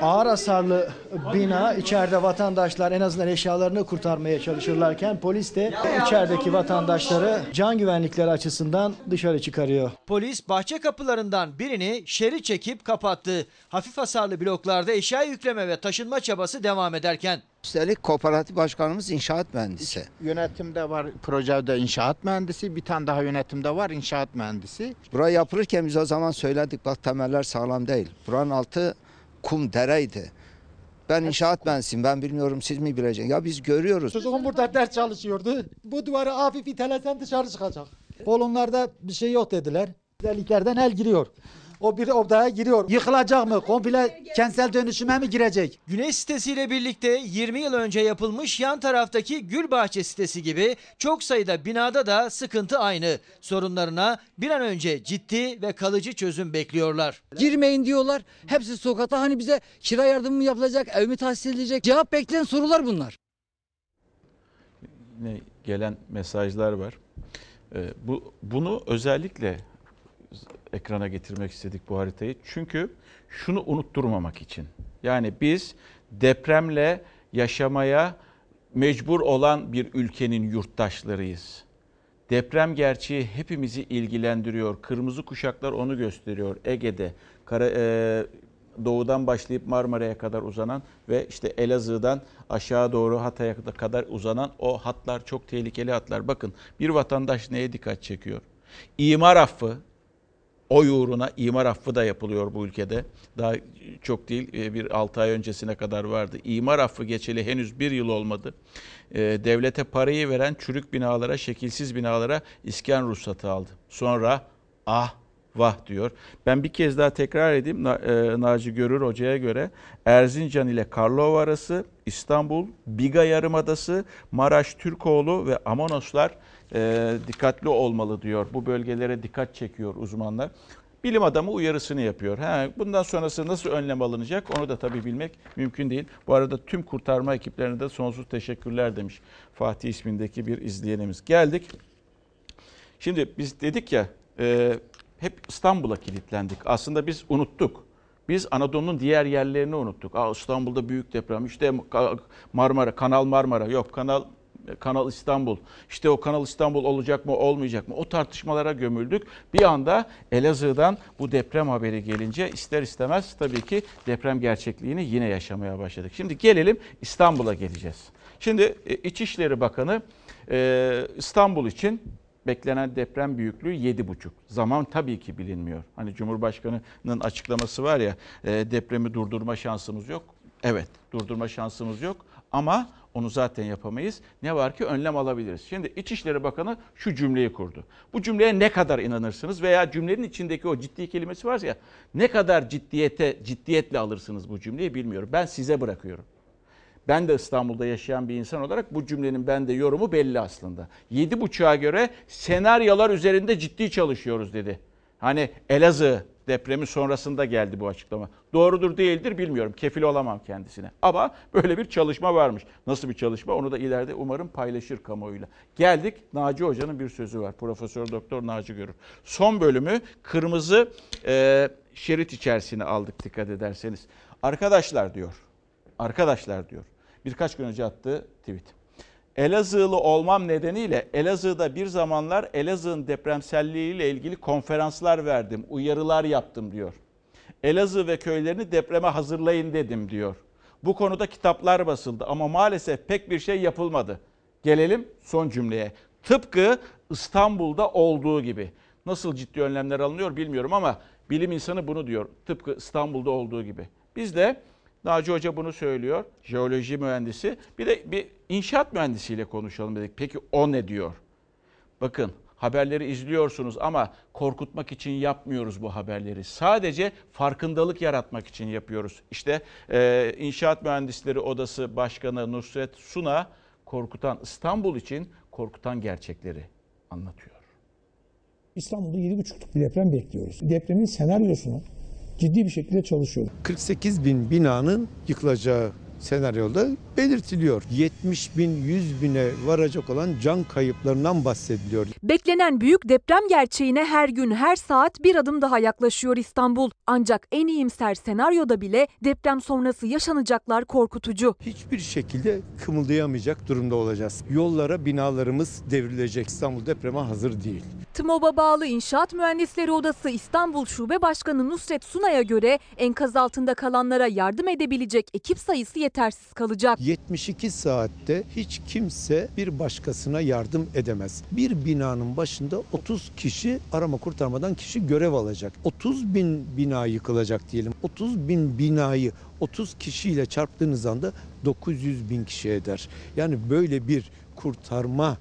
Ağır hasarlı bina içeride vatandaşlar en azından eşyalarını kurtarmaya çalışırlarken polis de içerideki vatandaşları can güvenlikleri açısından dışarı çıkarıyor. Polis bahçe kapılarından birini şeri çekip kapattı. Hafif hasarlı bloklarda eşya yükleme ve taşınma çabası devam ederken Üstelik kooperatif başkanımız inşaat mühendisi. Yönetimde var projede inşaat mühendisi, bir tane daha yönetimde var inşaat mühendisi. Burayı yapılırken biz o zaman söyledik bak temeller sağlam değil. Buranın altı kum dereydi. Ben inşaat mühendisiyim ben bilmiyorum siz mi bileceksiniz. Ya biz görüyoruz. Çocuğum burada ders çalışıyordu. Bu duvarı hafif itelesen dışarı çıkacak. Kolonlarda bir şey yok dediler. Özelliklerden el giriyor. O bir odaya giriyor. Yıkılacak mı? Komple kentsel dönüşüme mi girecek? Güneş sitesiyle birlikte 20 yıl önce yapılmış yan taraftaki Gülbahçe sitesi gibi çok sayıda binada da sıkıntı aynı. Sorunlarına bir an önce ciddi ve kalıcı çözüm bekliyorlar. Girmeyin diyorlar. Hepsi sokakta. Hani bize kira yardımı mı yapılacak, ev mi tahsis edilecek? Cevap bekleyen sorular bunlar. Yine gelen mesajlar var. Ee, bu bunu özellikle ekrana getirmek istedik bu haritayı. Çünkü şunu unutturmamak için. Yani biz depremle yaşamaya mecbur olan bir ülkenin yurttaşlarıyız. Deprem gerçeği hepimizi ilgilendiriyor. Kırmızı kuşaklar onu gösteriyor. Ege'de, Kara, e, doğudan başlayıp Marmara'ya kadar uzanan ve işte Elazığ'dan aşağı doğru Hatay'a kadar uzanan o hatlar çok tehlikeli hatlar. Bakın bir vatandaş neye dikkat çekiyor? İmar affı, oy uğruna imar affı da yapılıyor bu ülkede. Daha çok değil e, bir 6 ay öncesine kadar vardı. İmar affı geçeli henüz bir yıl olmadı. E, Devlete parayı veren çürük binalara, şekilsiz binalara iskan ruhsatı aldı. Sonra ah vah diyor. Ben bir kez daha tekrar edeyim e, Naci Görür Hoca'ya göre Erzincan ile Karlova arası, İstanbul, Biga Yarımadası, Maraş Türkoğlu ve Amonoslar e, dikkatli olmalı diyor. Bu bölgelere dikkat çekiyor uzmanlar. Bilim adamı uyarısını yapıyor. Ha, bundan sonrası nasıl önlem alınacak onu da tabii bilmek mümkün değil. Bu arada tüm kurtarma ekiplerine de sonsuz teşekkürler demiş Fatih ismindeki bir izleyenimiz. Geldik. Şimdi biz dedik ya e, hep İstanbul'a kilitlendik. Aslında biz unuttuk. Biz Anadolu'nun diğer yerlerini unuttuk. Aa, İstanbul'da büyük deprem. İşte Marmara, Kanal Marmara. Yok Kanal Kanal İstanbul. İşte o Kanal İstanbul olacak mı olmayacak mı? O tartışmalara gömüldük. Bir anda Elazığ'dan bu deprem haberi gelince ister istemez tabii ki deprem gerçekliğini yine yaşamaya başladık. Şimdi gelelim İstanbul'a geleceğiz. Şimdi e, İçişleri Bakanı e, İstanbul için beklenen deprem büyüklüğü 7,5. Zaman tabii ki bilinmiyor. Hani Cumhurbaşkanı'nın açıklaması var ya e, depremi durdurma şansımız yok. Evet durdurma şansımız yok ama onu zaten yapamayız. Ne var ki önlem alabiliriz. Şimdi İçişleri Bakanı şu cümleyi kurdu. Bu cümleye ne kadar inanırsınız veya cümlenin içindeki o ciddi kelimesi var ya ne kadar ciddiyete ciddiyetle alırsınız bu cümleyi bilmiyorum. Ben size bırakıyorum. Ben de İstanbul'da yaşayan bir insan olarak bu cümlenin bende yorumu belli aslında. 7.5'a göre senaryolar üzerinde ciddi çalışıyoruz dedi. Hani Elazığ depremi sonrasında geldi bu açıklama. Doğrudur değildir bilmiyorum. Kefil olamam kendisine. Ama böyle bir çalışma varmış. Nasıl bir çalışma onu da ileride umarım paylaşır kamuoyuyla. Geldik Naci Hoca'nın bir sözü var. Profesör Doktor Naci Görür. Son bölümü kırmızı e, şerit içerisine aldık dikkat ederseniz. Arkadaşlar diyor. Arkadaşlar diyor. Birkaç gün önce attığı tweet. Elazığlı olmam nedeniyle Elazığ'da bir zamanlar Elazığ'ın depremselliğiyle ilgili konferanslar verdim, uyarılar yaptım diyor. Elazığ ve köylerini depreme hazırlayın dedim diyor. Bu konuda kitaplar basıldı ama maalesef pek bir şey yapılmadı. Gelelim son cümleye. Tıpkı İstanbul'da olduğu gibi. Nasıl ciddi önlemler alınıyor bilmiyorum ama bilim insanı bunu diyor. Tıpkı İstanbul'da olduğu gibi. Biz de Naci Hoca bunu söylüyor. Jeoloji mühendisi. Bir de bir inşaat mühendisiyle konuşalım dedik. Peki o ne diyor? Bakın haberleri izliyorsunuz ama korkutmak için yapmıyoruz bu haberleri. Sadece farkındalık yaratmak için yapıyoruz. İşte e, İnşaat Mühendisleri Odası Başkanı Nusret Suna korkutan İstanbul için korkutan gerçekleri anlatıyor. İstanbul'da 7,5'luk bir deprem bekliyoruz. Depremin senaryosunu ciddi bir şekilde çalışıyoruz. 48 bin binanın yıkılacağı senaryoda belirtiliyor. 70 bin 100 bine varacak olan can kayıplarından bahsediliyor. Beklenen büyük deprem gerçeğine her gün her saat bir adım daha yaklaşıyor İstanbul. Ancak en iyimser senaryoda bile deprem sonrası yaşanacaklar korkutucu. Hiçbir şekilde kımıldayamayacak durumda olacağız. Yollara binalarımız devrilecek. İstanbul depreme hazır değil. TMOB'a bağlı İnşaat Mühendisleri Odası İstanbul Şube Başkanı Nusret Sunay'a göre enkaz altında kalanlara yardım edebilecek ekip sayısı yetersiz kalacak. 72 saatte hiç kimse bir başkasına yardım edemez. Bir binanın başında 30 kişi arama kurtarmadan kişi görev alacak. 30 bin bina yıkılacak diyelim. 30 bin binayı 30 kişiyle çarptığınız anda 900 bin kişi eder. Yani böyle bir kurtarma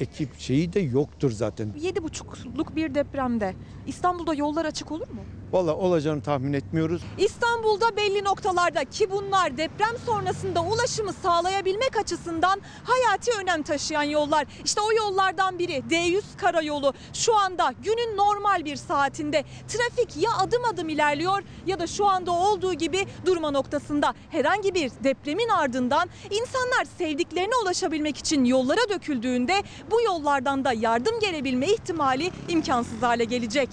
ekip şeyi de yoktur zaten. 7,5'luk bir depremde İstanbul'da yollar açık olur mu? Valla olacağını tahmin etmiyoruz. İstanbul'da belli noktalarda ki bunlar deprem sonrasında ulaşımı sağlayabilmek açısından hayati önem taşıyan yollar. İşte o yollardan biri D100 karayolu. Şu anda günün normal bir saatinde trafik ya adım adım ilerliyor ya da şu anda olduğu gibi durma noktasında. Herhangi bir depremin ardından insanlar sevdiklerine ulaşabilmek için yollara döküldüğünde bu yollardan da yardım gelebilme ihtimali imkansız hale gelecek.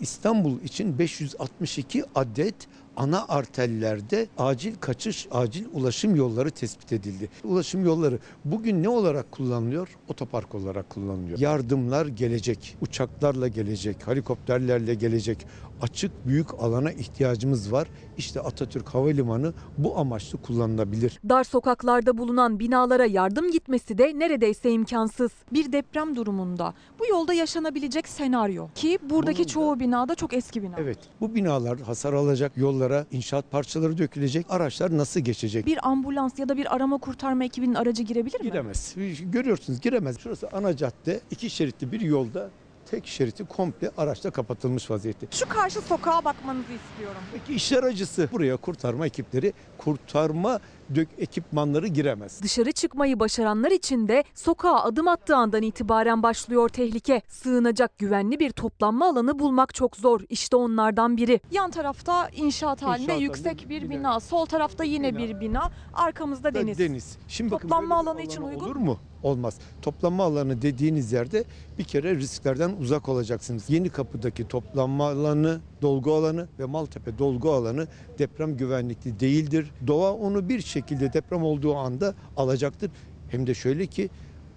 İstanbul için 562 adet ana arterlerde acil kaçış, acil ulaşım yolları tespit edildi. Ulaşım yolları bugün ne olarak kullanılıyor? Otopark olarak kullanılıyor. Yardımlar gelecek, uçaklarla gelecek, helikopterlerle gelecek. Açık büyük alana ihtiyacımız var. İşte Atatürk Havalimanı bu amaçlı kullanılabilir. Dar sokaklarda bulunan binalara yardım gitmesi de neredeyse imkansız. Bir deprem durumunda bu yolda yaşanabilecek senaryo ki buradaki çoğu binada çok eski bina. Evet bu binalar hasar alacak, yollara inşaat parçaları dökülecek, araçlar nasıl geçecek? Bir ambulans ya da bir arama kurtarma ekibinin aracı girebilir mi? Giremez. Görüyorsunuz giremez. Şurası ana cadde, iki şeritli bir yolda tek şeriti komple araçla kapatılmış vaziyette. Şu karşı sokağa bakmanızı istiyorum. Peki işler acısı buraya kurtarma ekipleri, kurtarma dök ekipmanları giremez. Dışarı çıkmayı başaranlar için de sokağa adım attığı andan itibaren başlıyor tehlike. Sığınacak güvenli bir toplanma alanı bulmak çok zor. İşte onlardan biri. Yan tarafta inşaat halinde İnşaat yüksek bir bir bina. Sol tarafta yine bir bina. Arkamızda deniz. Deniz. Şimdi bakın Toplanma böyle bir alanı için uygun olur mu? Olmaz. Toplanma alanı dediğiniz yerde bir kere risklerden uzak olacaksınız. Yeni kapıdaki toplanma alanı, dolgu alanı ve Maltepe dolgu alanı deprem güvenlikli değildir. Doğa onu bir şekilde deprem olduğu anda alacaktır. Hem de şöyle ki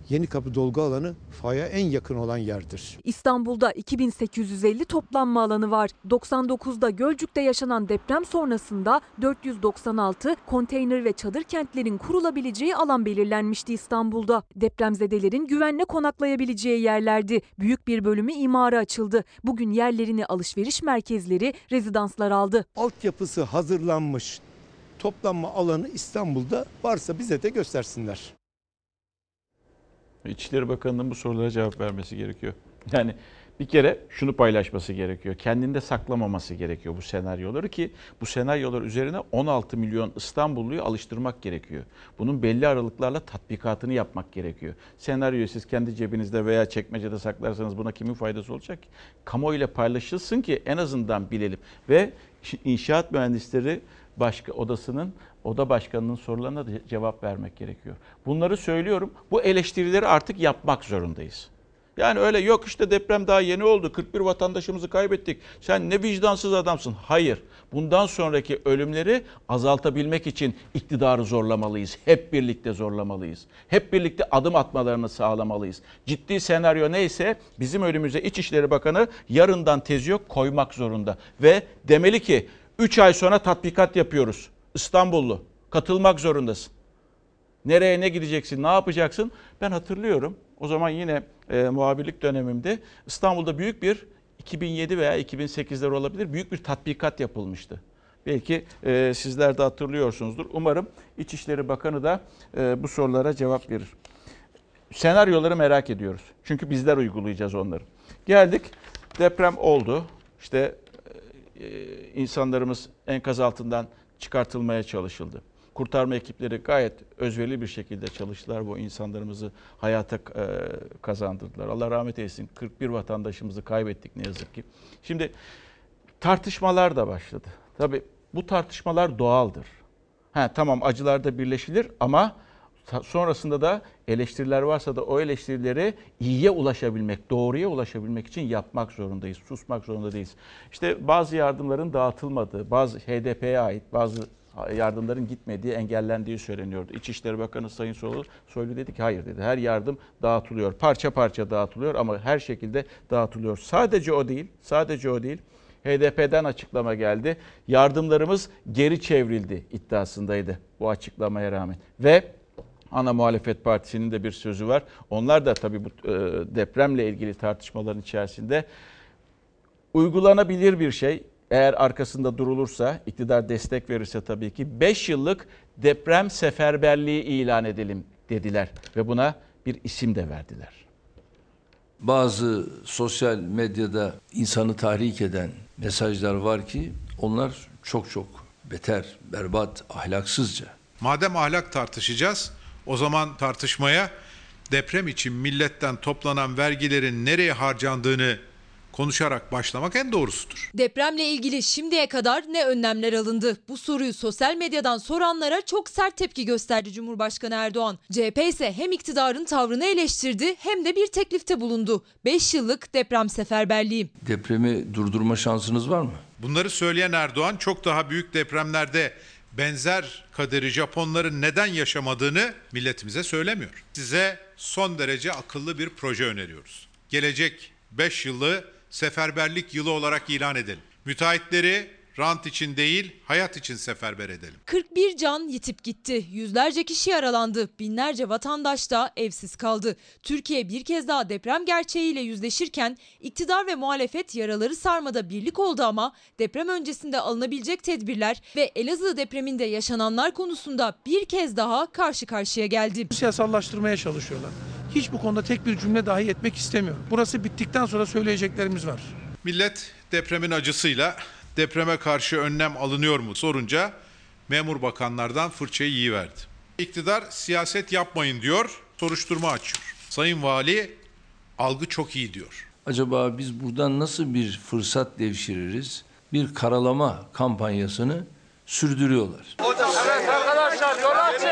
Yeni Kapı dolgu alanı faya en yakın olan yerdir. İstanbul'da 2850 toplanma alanı var. 99'da Gölcük'te yaşanan deprem sonrasında 496 konteyner ve çadır kentlerin kurulabileceği alan belirlenmişti İstanbul'da. Depremzedelerin güvenle konaklayabileceği yerlerdi. Büyük bir bölümü imara açıldı. Bugün yerlerini alışveriş merkezleri, rezidanslar aldı. Altyapısı hazırlanmış toplanma alanı İstanbul'da varsa bize de göstersinler. İçişleri Bakanı'nın bu sorulara cevap vermesi gerekiyor. Yani bir kere şunu paylaşması gerekiyor. Kendinde saklamaması gerekiyor bu senaryoları ki bu senaryolar üzerine 16 milyon İstanbulluyu alıştırmak gerekiyor. Bunun belli aralıklarla tatbikatını yapmak gerekiyor. Senaryoyu siz kendi cebinizde veya çekmecede saklarsanız buna kimin faydası olacak? Kamuoyuyla paylaşılsın ki en azından bilelim. Ve inşaat mühendisleri başka odasının oda başkanının sorularına da cevap vermek gerekiyor. Bunları söylüyorum. Bu eleştirileri artık yapmak zorundayız. Yani öyle yok işte deprem daha yeni oldu. 41 vatandaşımızı kaybettik. Sen ne vicdansız adamsın. Hayır. Bundan sonraki ölümleri azaltabilmek için iktidarı zorlamalıyız. Hep birlikte zorlamalıyız. Hep birlikte adım atmalarını sağlamalıyız. Ciddi senaryo neyse bizim önümüze İçişleri Bakanı yarından tezi yok koymak zorunda. Ve demeli ki 3 ay sonra tatbikat yapıyoruz. İstanbullu katılmak zorundasın. Nereye ne gideceksin, ne yapacaksın? Ben hatırlıyorum. O zaman yine e, muhabirlik dönemimde İstanbul'da büyük bir 2007 veya 2008'ler olabilir büyük bir tatbikat yapılmıştı. Belki e, sizler de hatırlıyorsunuzdur. Umarım İçişleri Bakanı da e, bu sorulara cevap verir. Senaryoları merak ediyoruz. Çünkü bizler uygulayacağız onları. Geldik deprem oldu. İşte insanlarımız enkaz altından çıkartılmaya çalışıldı. Kurtarma ekipleri gayet özverili bir şekilde çalıştılar. Bu insanlarımızı hayata e, kazandırdılar. Allah rahmet eylesin. 41 vatandaşımızı kaybettik ne yazık ki. Şimdi tartışmalar da başladı. Tabii bu tartışmalar doğaldır. Ha, tamam acılarda birleşilir ama sonrasında da eleştiriler varsa da o eleştirileri iyiye ulaşabilmek, doğruya ulaşabilmek için yapmak zorundayız. Susmak zorunda değiliz. İşte bazı yardımların dağıtılmadığı, bazı HDP'ye ait bazı yardımların gitmediği, engellendiği söyleniyordu. İçişleri Bakanı Sayın Soylu, Soylu dedi ki hayır dedi. Her yardım dağıtılıyor. Parça parça dağıtılıyor ama her şekilde dağıtılıyor. Sadece o değil, sadece o değil. HDP'den açıklama geldi. Yardımlarımız geri çevrildi iddiasındaydı bu açıklamaya rağmen. Ve ana muhalefet partisinin de bir sözü var. Onlar da tabii bu depremle ilgili tartışmaların içerisinde uygulanabilir bir şey eğer arkasında durulursa, iktidar destek verirse tabii ki 5 yıllık deprem seferberliği ilan edelim dediler ve buna bir isim de verdiler. Bazı sosyal medyada insanı tahrik eden mesajlar var ki onlar çok çok beter, berbat, ahlaksızca. Madem ahlak tartışacağız, o zaman tartışmaya deprem için milletten toplanan vergilerin nereye harcandığını konuşarak başlamak en doğrusudur. Depremle ilgili şimdiye kadar ne önlemler alındı? Bu soruyu sosyal medyadan soranlara çok sert tepki gösterdi Cumhurbaşkanı Erdoğan. CHP ise hem iktidarın tavrını eleştirdi hem de bir teklifte bulundu. 5 yıllık deprem seferberliği. Depremi durdurma şansınız var mı? Bunları söyleyen Erdoğan çok daha büyük depremlerde benzer kaderi Japonların neden yaşamadığını milletimize söylemiyor. Size son derece akıllı bir proje öneriyoruz. Gelecek 5 yılı seferberlik yılı olarak ilan edelim. Müteahhitleri rant için değil, hayat için seferber edelim. 41 can yitip gitti. Yüzlerce kişi yaralandı. Binlerce vatandaş da evsiz kaldı. Türkiye bir kez daha deprem gerçeğiyle yüzleşirken iktidar ve muhalefet yaraları sarmada birlik oldu ama deprem öncesinde alınabilecek tedbirler ve Elazığ depreminde yaşananlar konusunda bir kez daha karşı karşıya geldi. Siyasallaştırmaya çalışıyorlar. Hiç bu konuda tek bir cümle dahi etmek istemiyorum. Burası bittikten sonra söyleyeceklerimiz var. Millet depremin acısıyla depreme karşı önlem alınıyor mu sorunca memur bakanlardan fırçayı yiyiverdi. İktidar siyaset yapmayın diyor, soruşturma açıyor. Sayın Vali algı çok iyi diyor. Acaba biz buradan nasıl bir fırsat devşiririz? Bir karalama kampanyasını sürdürüyorlar. Arkadaşlar yol açın.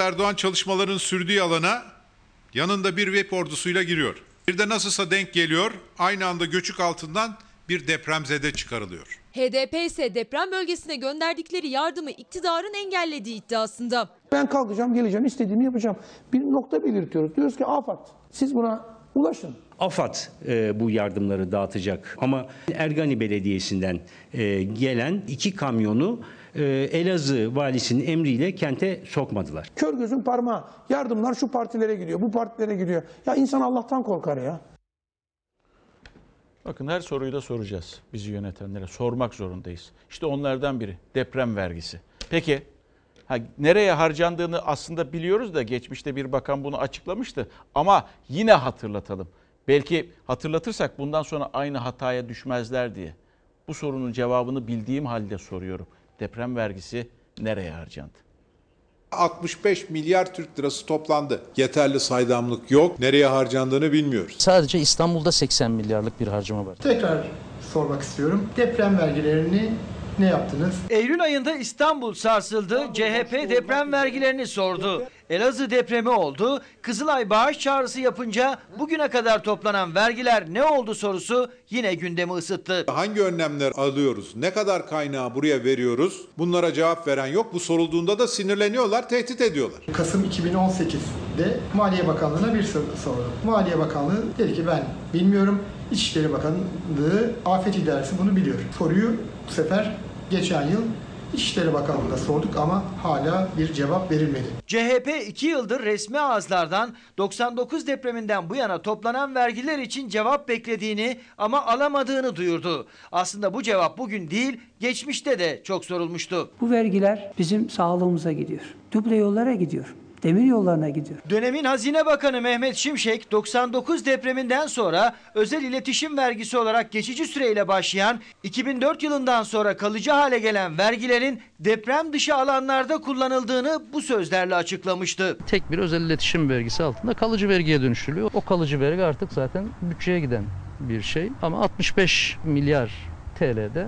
Erdoğan çalışmaların sürdüğü alana yanında bir web ordusuyla giriyor. Bir de nasılsa denk geliyor, aynı anda göçük altından bir depremzede çıkarılıyor. HDP ise deprem bölgesine gönderdikleri yardımı iktidarın engellediği iddiasında. Ben kalkacağım, geleceğim, istediğimi yapacağım. Bir nokta belirtiyoruz. Diyoruz ki AFAD, siz buna ulaşın. AFAD e, bu yardımları dağıtacak ama Ergani Belediyesi'nden e, gelen iki kamyonu e, Elazığ valisinin emriyle kente sokmadılar. Kör gözün parmağı. Yardımlar şu partilere gidiyor, bu partilere gidiyor. Ya insan Allah'tan korkar ya. Bakın her soruyu da soracağız bizi yönetenlere. Sormak zorundayız. İşte onlardan biri deprem vergisi. Peki ha, nereye harcandığını aslında biliyoruz da geçmişte bir bakan bunu açıklamıştı. Ama yine hatırlatalım. Belki hatırlatırsak bundan sonra aynı hataya düşmezler diye. Bu sorunun cevabını bildiğim halde soruyorum. Deprem vergisi nereye harcandı? 65 milyar Türk lirası toplandı. Yeterli saydamlık yok. Nereye harcandığını bilmiyoruz. Sadece İstanbul'da 80 milyarlık bir harcama var. Tekrar sormak istiyorum. Deprem vergilerini ne yaptınız? Eylül ayında İstanbul sarsıldı. CHP deprem vergilerini sordu. Elazığ depremi oldu. Kızılay bağış çağrısı yapınca bugüne kadar toplanan vergiler ne oldu sorusu yine gündemi ısıttı. Hangi önlemler alıyoruz? Ne kadar kaynağı buraya veriyoruz? Bunlara cevap veren yok. Bu sorulduğunda da sinirleniyorlar, tehdit ediyorlar. Kasım 2018'de Maliye Bakanlığı'na bir soru sordum. Maliye Bakanlığı dedi ki ben bilmiyorum. İçişleri Bakanlığı Afet İdaresi bunu biliyor. Soruyu bu sefer geçen yıl İçişleri Bakanlığı'na sorduk ama hala bir cevap verilmedi. CHP 2 yıldır resmi ağızlardan 99 depreminden bu yana toplanan vergiler için cevap beklediğini ama alamadığını duyurdu. Aslında bu cevap bugün değil, geçmişte de çok sorulmuştu. Bu vergiler bizim sağlığımıza gidiyor. Duble yollara gidiyor. Demir yollarına gidiyor. Dönemin Hazine Bakanı Mehmet Şimşek 99 depreminden sonra özel iletişim vergisi olarak geçici süreyle başlayan 2004 yılından sonra kalıcı hale gelen vergilerin deprem dışı alanlarda kullanıldığını bu sözlerle açıklamıştı. Tek bir özel iletişim vergisi altında kalıcı vergiye dönüştürülüyor. O kalıcı vergi artık zaten bütçeye giden bir şey. Ama 65 milyar TL'de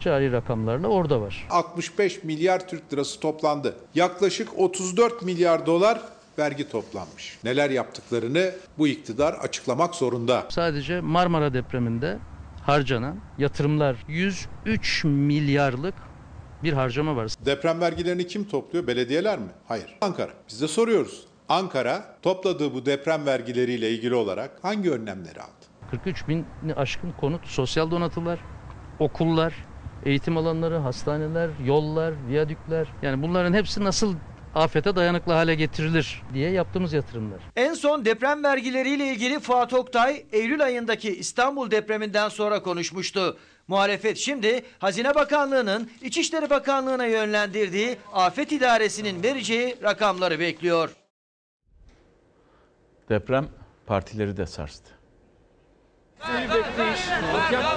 cari rakamlarla orada var. 65 milyar Türk lirası toplandı. Yaklaşık 34 milyar dolar vergi toplanmış. Neler yaptıklarını bu iktidar açıklamak zorunda. Sadece Marmara depreminde harcanan yatırımlar 103 milyarlık bir harcama var. Deprem vergilerini kim topluyor? Belediyeler mi? Hayır. Ankara. Biz de soruyoruz. Ankara topladığı bu deprem vergileriyle ilgili olarak hangi önlemleri aldı? 43 bin aşkın konut, sosyal donatılar, okullar, eğitim alanları, hastaneler, yollar, viyadükler. Yani bunların hepsi nasıl afete dayanıklı hale getirilir diye yaptığımız yatırımlar. En son deprem vergileriyle ilgili Fuat Oktay Eylül ayındaki İstanbul depreminden sonra konuşmuştu. Muhalefet şimdi Hazine Bakanlığı'nın İçişleri Bakanlığı'na yönlendirdiği afet idaresinin vereceği rakamları bekliyor. Deprem partileri de sarstı. Bekleyiş.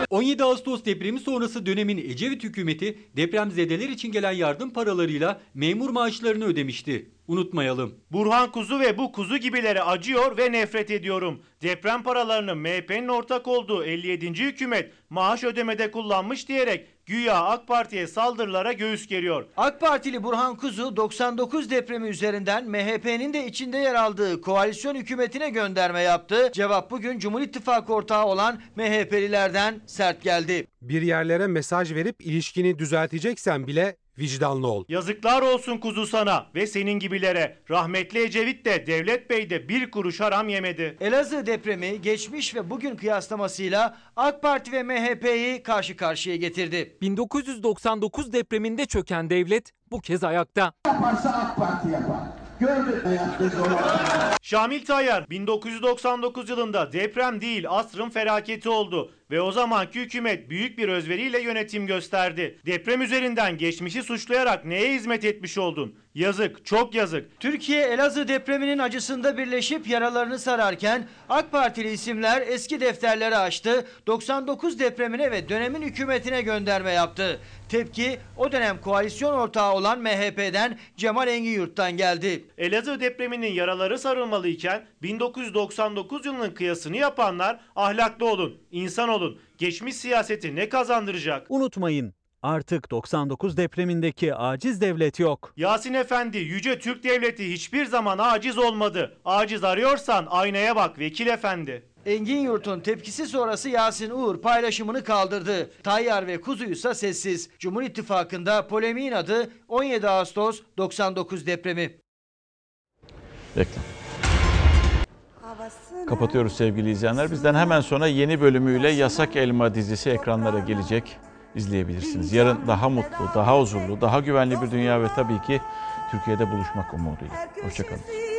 17 Ağustos depremi sonrası dönemin Ecevit hükümeti depremzedeler için gelen yardım paralarıyla memur maaşlarını ödemişti. Unutmayalım. Burhan Kuzu ve bu kuzu gibilere acıyor ve nefret ediyorum. Deprem paralarını MHP'nin ortak olduğu 57. hükümet maaş ödemede kullanmış diyerek güya AK Parti'ye saldırılara göğüs geriyor. AK Partili Burhan Kuzu 99 depremi üzerinden MHP'nin de içinde yer aldığı koalisyon hükümetine gönderme yaptı. Cevap bugün Cumhur İttifakı ortağı olan MHP'lilerden sert geldi. Bir yerlere mesaj verip ilişkini düzelteceksen bile vicdanlı ol. Yazıklar olsun kuzu sana ve senin gibilere. Rahmetli Ecevit de Devlet Bey de bir kuruş haram yemedi. Elazığ depremi geçmiş ve bugün kıyaslamasıyla AK Parti ve MHP'yi karşı karşıya getirdi. 1999 depreminde çöken devlet bu kez ayakta. Yaparsa AK Parti yapar. Gördük yaptı Şamil Tayyar 1999 yılında deprem değil asrın felaketi oldu ve o zamanki hükümet büyük bir özveriyle yönetim gösterdi. Deprem üzerinden geçmişi suçlayarak neye hizmet etmiş oldun? Yazık, çok yazık. Türkiye Elazığ depreminin acısında birleşip yaralarını sararken AK Partili isimler eski defterleri açtı. 99 depremine ve dönemin hükümetine gönderme yaptı. Tepki o dönem koalisyon ortağı olan MHP'den Cemal Engiyurt'tan geldi. Elazığ depreminin yaraları sarılmalıyken 1999 yılının kıyasını yapanlar ahlaklı olun, insan olun. Geçmiş siyaseti ne kazandıracak? Unutmayın artık 99 depremindeki aciz devlet yok. Yasin Efendi, Yüce Türk Devleti hiçbir zaman aciz olmadı. Aciz arıyorsan aynaya bak Vekil Efendi. Engin Yurt'un tepkisi sonrası Yasin Uğur paylaşımını kaldırdı. Tayyar ve Kuzu'ysa sessiz. Cumhur İttifakı'nda polemiğin adı 17 Ağustos 99 depremi. Reklam. Kapatıyoruz sevgili izleyenler. Bizden hemen sonra yeni bölümüyle Yasak Elma dizisi ekranlara gelecek. İzleyebilirsiniz. Yarın daha mutlu, daha huzurlu, daha güvenli bir dünya ve tabii ki Türkiye'de buluşmak umuduyla. Hoşçakalın.